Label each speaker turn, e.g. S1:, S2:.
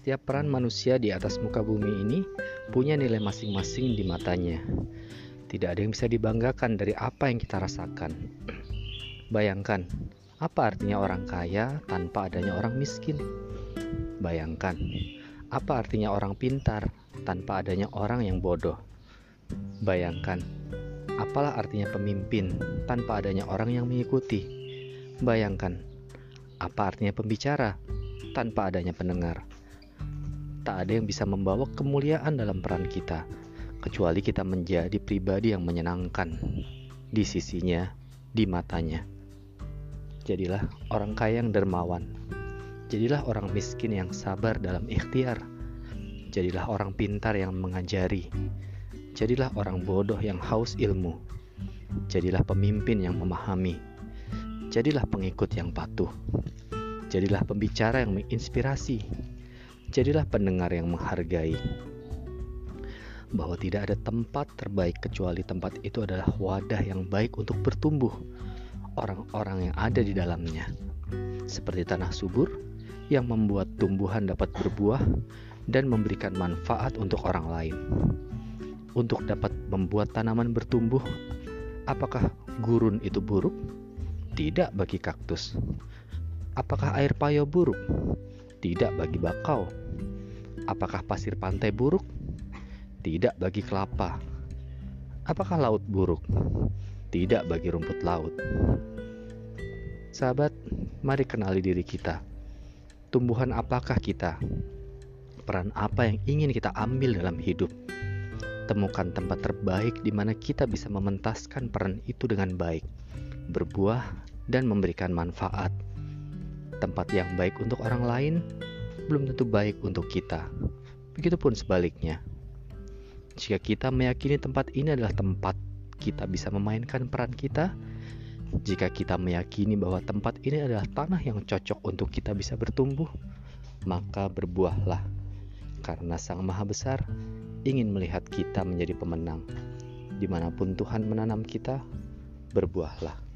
S1: Setiap peran manusia di atas muka bumi ini punya nilai masing-masing di matanya. Tidak ada yang bisa dibanggakan dari apa yang kita rasakan. Bayangkan, apa artinya orang kaya tanpa adanya orang miskin? Bayangkan, apa artinya orang pintar tanpa adanya orang yang bodoh? Bayangkan, apalah artinya pemimpin tanpa adanya orang yang mengikuti? Bayangkan, apa artinya pembicara tanpa adanya pendengar? Tak ada yang bisa membawa kemuliaan dalam peran kita, kecuali kita menjadi pribadi yang menyenangkan di sisinya, di matanya. Jadilah orang kaya yang dermawan. Jadilah orang miskin yang sabar dalam ikhtiar. Jadilah orang pintar yang mengajari. Jadilah orang bodoh yang haus ilmu. Jadilah pemimpin yang memahami. Jadilah pengikut yang patuh. Jadilah pembicara yang menginspirasi jadilah pendengar yang menghargai bahwa tidak ada tempat terbaik kecuali tempat itu adalah wadah yang baik untuk bertumbuh orang-orang yang ada di dalamnya. Seperti tanah subur yang membuat tumbuhan dapat berbuah dan memberikan manfaat untuk orang lain. Untuk dapat membuat tanaman bertumbuh apakah gurun itu buruk? Tidak bagi kaktus. Apakah air payo buruk tidak bagi bakau. Apakah pasir pantai buruk? Tidak bagi kelapa. Apakah laut buruk? Tidak bagi rumput laut. Sahabat, mari kenali diri kita. Tumbuhan apakah kita? Peran apa yang ingin kita ambil dalam hidup? Temukan tempat terbaik di mana kita bisa mementaskan peran itu dengan baik, berbuah, dan memberikan manfaat tempat yang baik untuk orang lain belum tentu baik untuk kita. Begitupun sebaliknya. Jika kita meyakini tempat ini adalah tempat kita bisa memainkan peran kita, jika kita meyakini bahwa tempat ini adalah tanah yang cocok untuk kita bisa bertumbuh, maka berbuahlah, karena Sang Maha Besar ingin melihat kita menjadi pemenang. Di mana pun Tuhan menanam kita, berbuahlah.